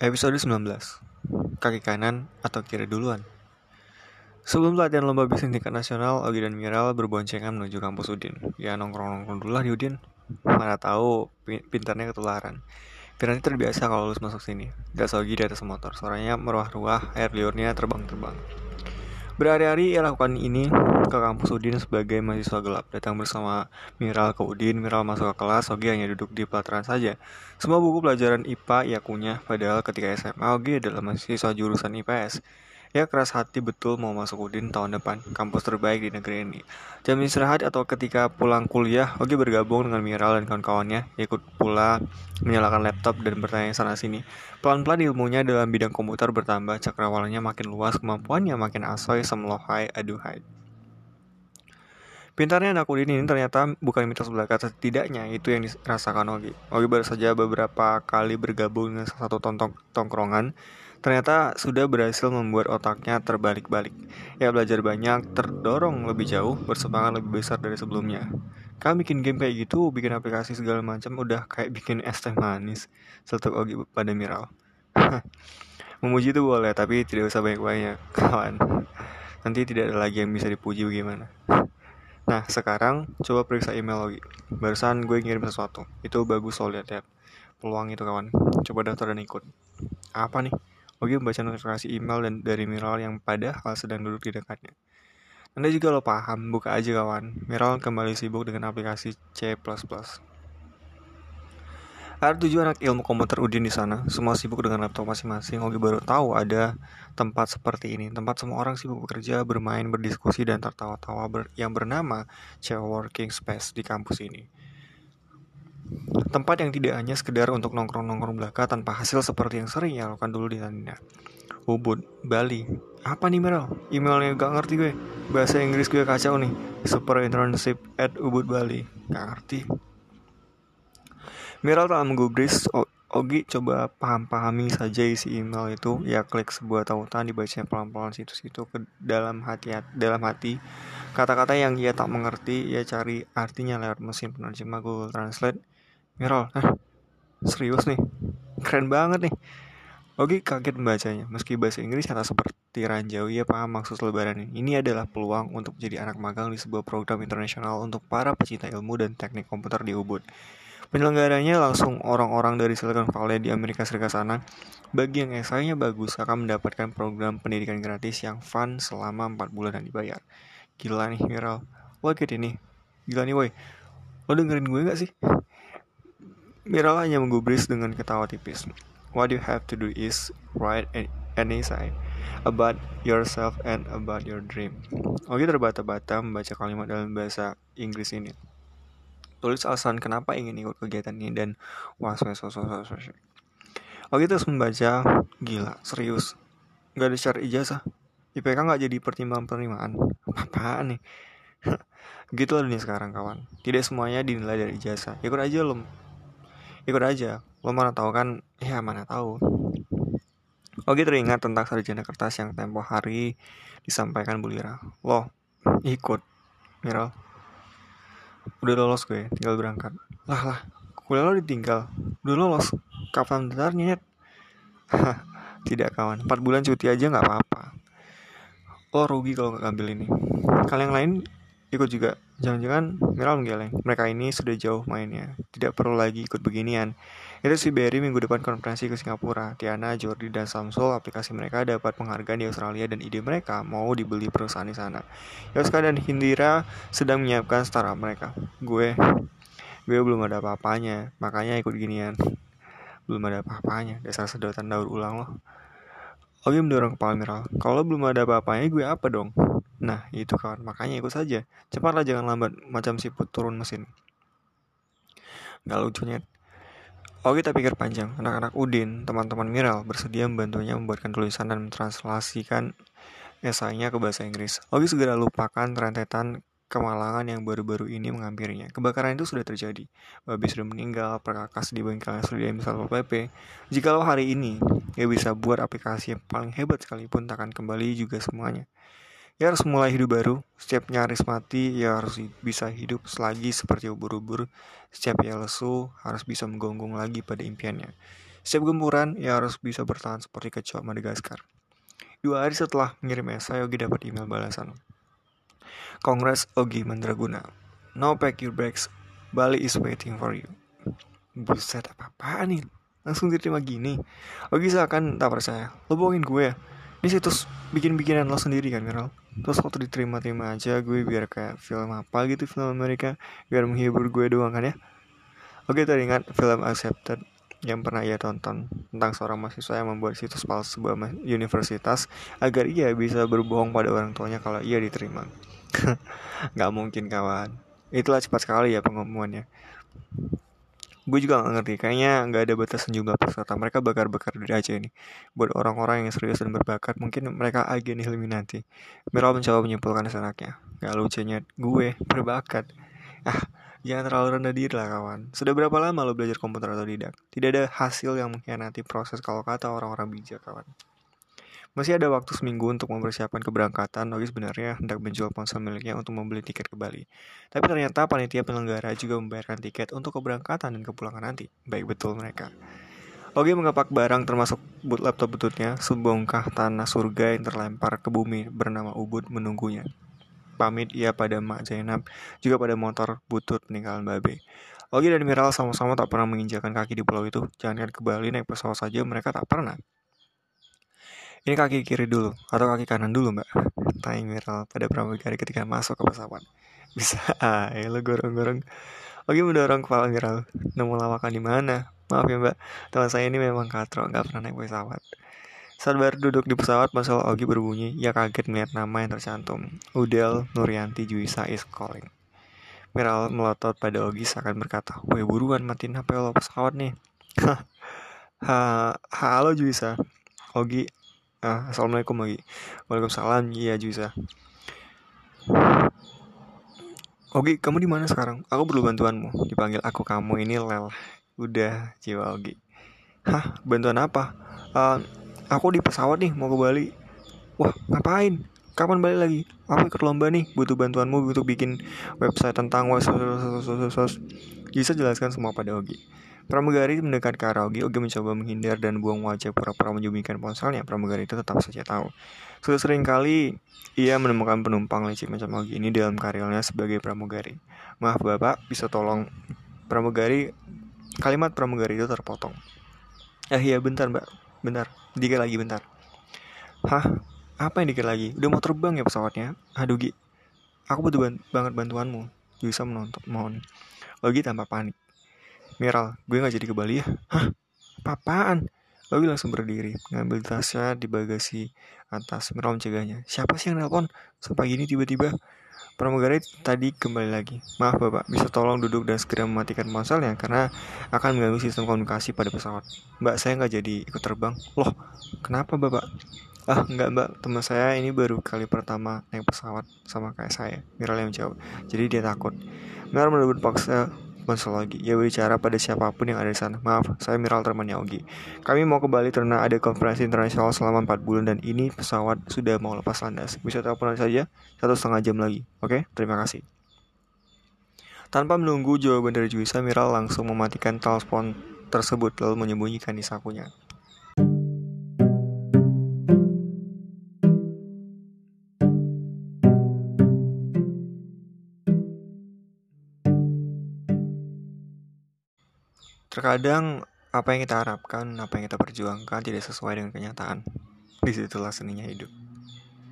Episode 19 Kaki kanan atau kiri duluan Sebelum latihan lomba bisnis tingkat nasional, Ogi dan Miral berboncengan menuju kampus Udin. Ya nongkrong-nongkrong dulu lah di Udin. Mana tahu pintarnya ketularan. Piranti terbiasa kalau lulus masuk sini. Gas Ogi di atas motor. Suaranya meruah-ruah, air liurnya terbang-terbang. Berhari-hari ia lakukan ini ke kampus Udin sebagai mahasiswa gelap. Datang bersama Miral ke Udin, Miral masuk ke kelas, Ogi hanya duduk di pelataran saja. Semua buku pelajaran IPA ia kunyah, padahal ketika SMA Ogi adalah mahasiswa jurusan IPS. Ya keras hati betul mau masuk Udin tahun depan, kampus terbaik di negeri ini. Jam istirahat atau ketika pulang kuliah, Ogi bergabung dengan Miral dan kawan-kawannya, ikut pula menyalakan laptop dan bertanya sana sini. Pelan-pelan ilmunya dalam bidang komputer bertambah, cakrawalanya makin luas, kemampuannya makin asoy, semlohai, aduhai. Pintarnya anak Udin ini ternyata bukan mitos belaka, setidaknya itu yang dirasakan Ogi. Ogi baru saja beberapa kali bergabung dengan salah satu tongkrongan, ternyata sudah berhasil membuat otaknya terbalik-balik. Ya belajar banyak, terdorong lebih jauh, bersemangat lebih besar dari sebelumnya. Kamu bikin game kayak gitu, bikin aplikasi segala macam, udah kayak bikin es teh manis. Setuk Ogi pada Miral. Memuji itu boleh, tapi tidak usah banyak-banyak, kawan. Nanti tidak ada lagi yang bisa dipuji bagaimana. Nah, sekarang coba periksa email lagi. Barusan gue ngirim sesuatu. Itu bagus lo lihat ya. Peluang itu kawan. Coba daftar dan ikut. Apa nih? Oke, membaca notifikasi email dan dari Miral yang padahal sedang duduk di dekatnya. Anda juga lo paham, buka aja kawan. Miral kembali sibuk dengan aplikasi C++. Ada tujuh anak ilmu komputer Udin di sana, semua sibuk dengan laptop masing-masing. Ogi baru tahu ada tempat seperti ini, tempat semua orang sibuk bekerja, bermain, berdiskusi, dan tertawa-tawa ber yang bernama Working Space di kampus ini. Tempat yang tidak hanya sekedar untuk nongkrong-nongkrong belaka tanpa hasil seperti yang sering ya lakukan dulu di sana. Ubud, Bali. Apa nih Meryl? Emailnya gak ngerti gue. Bahasa Inggris gue kacau nih. Super internship at Ubud, Bali. Gak ngerti. Meryl tak menggubris. Ogi coba paham-pahami saja isi email itu. Ya klik sebuah tautan dibaca pelan-pelan situs itu ke dalam hati dalam hati. Kata-kata yang ia tak mengerti, ia cari artinya lewat mesin penerjemah Google Translate Mirol, eh, serius nih, keren banget nih. Oke kaget membacanya, meski bahasa Inggris kata seperti ranjau, ia paham maksud lebaran ini. Ini adalah peluang untuk menjadi anak magang di sebuah program internasional untuk para pecinta ilmu dan teknik komputer di Ubud. Penyelenggaranya langsung orang-orang dari Silicon Valley di Amerika Serikat sana. Bagi yang esainya bagus, akan mendapatkan program pendidikan gratis yang fun selama 4 bulan dan dibayar. Gila nih, Miral. Lo ini. Gila nih, woi. Lo dengerin gue gak sih? Miral hanya menggubris dengan ketawa tipis. What you have to do is write an essay about yourself and about your dream. Ogi terbata-bata membaca kalimat dalam bahasa Inggris ini. Tulis alasan kenapa ingin ikut kegiatan ini dan was was was was was. Terus membaca, gila, serius. Gak ada syarat ijazah. IPK gak jadi pertimbangan penerimaan. Apaan nih? gitu lah dunia sekarang kawan. Tidak semuanya dinilai dari ijazah. Ikut aja lo ikut aja lo mana tahu kan ya mana tahu Oke teringat tentang sarjana kertas yang tempo hari disampaikan Bu Lira. Lo ikut, Miral. Udah lolos gue, tinggal berangkat. Lah lah, kuliah lo ditinggal. Udah lolos, kapan bentarnya? Tidak kawan, 4 bulan cuti aja nggak apa-apa. Lo rugi kalau nggak ambil ini. Kalian yang lain ikut juga. Jangan-jangan Miral menggeleng. Mereka ini sudah jauh mainnya. Tidak perlu lagi ikut beginian. Itu si Berry minggu depan konferensi ke Singapura. Tiana, Jordi, dan Samsul aplikasi mereka dapat penghargaan di Australia dan ide mereka mau dibeli perusahaan di sana. Yoska dan Hindira sedang menyiapkan startup mereka. Gue, gue belum ada apa-apanya. Makanya ikut ginian. Belum ada apa-apanya. Dasar sedotan daur ulang loh. Ogi mendorong kepala Miral. Kalau belum ada apa-apanya, gue apa dong? Nah, itu kawan. Makanya ikut saja. Cepatlah jangan lambat. Macam siput turun mesin. Gak lucu nyet. Ogi tak pikir panjang. Anak-anak Udin, teman-teman Miral, bersedia membantunya membuatkan tulisan dan mentranslasikan esainya ke bahasa Inggris. Ogi segera lupakan rentetan kemalangan yang baru-baru ini menghampirinya. Kebakaran itu sudah terjadi. Babi sudah meninggal, perkakas di bengkelnya sudah diambil Satpol PP. Jikalau hari ini ia bisa buat aplikasi yang paling hebat sekalipun takkan kembali juga semuanya. Ia harus mulai hidup baru. Setiap nyaris mati, ia harus bisa hidup selagi seperti ubur-ubur. Setiap ia lesu, harus bisa menggonggong lagi pada impiannya. Setiap gempuran, ia harus bisa bertahan seperti kecoa Madagaskar. Dua hari setelah mengirim esai, Ogi dapat email balasan. Kongres Ogi Mandraguna. Now pack your bags. Bali is waiting for you. Buset, apa-apaan nih? Langsung diterima gini. Ogi seakan tak percaya. Lo bohongin gue ya? Ini situs bikin-bikinan lo sendiri kan, Viral? Terus waktu diterima-terima aja gue biar kayak film apa gitu, film Amerika. Biar menghibur gue doang kan ya? Oke, teringat film Accepted yang pernah ia tonton tentang seorang mahasiswa yang membuat situs palsu sebuah universitas agar ia bisa berbohong pada orang tuanya kalau ia diterima. Gak mungkin kawan. Itulah cepat sekali ya pengumumannya gue juga gak ngerti. Kayaknya nggak ada batasan jumlah peserta mereka bakar-bakar diri aja ini. Buat orang-orang yang serius dan berbakat mungkin mereka agen Illuminati. Meral mencoba menyimpulkan senaknya gak lucunya gue berbakat. Ah jangan terlalu rendah diri lah kawan. Sudah berapa lama lo belajar komputer atau tidak? Tidak ada hasil yang mengkhianati proses kalau kata orang-orang bijak kawan masih ada waktu seminggu untuk mempersiapkan keberangkatan. Nogi sebenarnya hendak menjual ponsel miliknya untuk membeli tiket ke Bali. Tapi ternyata panitia penyelenggara juga membayarkan tiket untuk keberangkatan dan kepulangan nanti. Baik betul mereka. Ogi mengepak barang termasuk boot laptop bututnya, sebongkah tanah surga yang terlempar ke bumi bernama Ubud menunggunya. Pamit ia pada Mak Zainab, juga pada motor butut peninggalan Babe. Ogi dan Miral sama-sama tak pernah menginjakan kaki di pulau itu. Jangan ke Bali naik pesawat saja, mereka tak pernah. Ini kaki kiri dulu atau kaki kanan dulu mbak Tanya Miral pada pramugari ketika masuk ke pesawat Bisa ya lo gorong-gorong Oke mendorong kepala Miral Nemu lawakan di mana? Maaf ya mbak Teman saya ini memang katro Gak pernah naik pesawat saat baru duduk di pesawat, masalah Ogi berbunyi. Ia kaget melihat nama yang tercantum. Udel Nurianti Juisa is calling. Miral melotot pada Ogi seakan berkata, Woi buruan matiin HP lo pesawat nih. ha, halo Juisa. Ogi Ah, Assalamualaikum lagi. Waalaikumsalam. Iya, Juisa. Ogi, kamu di mana sekarang? Aku perlu bantuanmu. Dipanggil aku kamu ini lel. Udah, jiwa Ogi. Hah, bantuan apa? Uh, aku di pesawat nih mau ke Bali. Wah, ngapain? Kapan balik lagi? Aku ikut lomba nih, butuh bantuanmu untuk bikin website tentang was Bisa jelaskan semua pada Ogi. Pramugari mendekat ke arah Ogi. Ogi mencoba menghindar dan buang wajah pura-pura menyembunyikan ponselnya. Pramugari itu tetap saja tahu. Sudah sering kali ia menemukan penumpang licik macam Ogi ini dalam karirnya sebagai pramugari. Maaf bapak, bisa tolong pramugari kalimat pramugari itu terpotong. Eh iya bentar mbak, bentar, dikit lagi bentar. Hah? Apa yang dikit lagi? Udah mau terbang ya pesawatnya? Aduh Gi, aku butuh ban banget bantuanmu. Bisa menonton, mohon. Ogi tanpa panik. Miral, gue gak jadi ke Bali ya? Hah? Apaan? Bawi langsung berdiri, ngambil tasnya di bagasi atas. Miral mencegahnya. Siapa sih yang nelpon? Sampai gini tiba-tiba. Pramugari tadi kembali lagi. Maaf bapak, bisa tolong duduk dan segera mematikan ponselnya karena akan mengganggu sistem komunikasi pada pesawat. Mbak, saya nggak jadi ikut terbang. Loh, kenapa bapak? Ah, enggak mbak, teman saya ini baru kali pertama naik pesawat sama kayak saya. Miral yang menjawab. Jadi dia takut. Miral menurut paksa ponsel lagi. Ia berbicara pada siapa pun yang ada di sana. Maaf, saya Miral temannya Ogi. Kami mau ke Bali karena ada konferensi internasional selama 4 bulan dan ini pesawat sudah mau lepas landas. Bisa telepon saja satu setengah jam lagi. Oke, terima kasih. Tanpa menunggu jawaban dari Juisa, Miral langsung mematikan telepon tersebut lalu menyembunyikan di sakunya. Terkadang apa yang kita harapkan, apa yang kita perjuangkan tidak sesuai dengan kenyataan. Di situlah seninya hidup.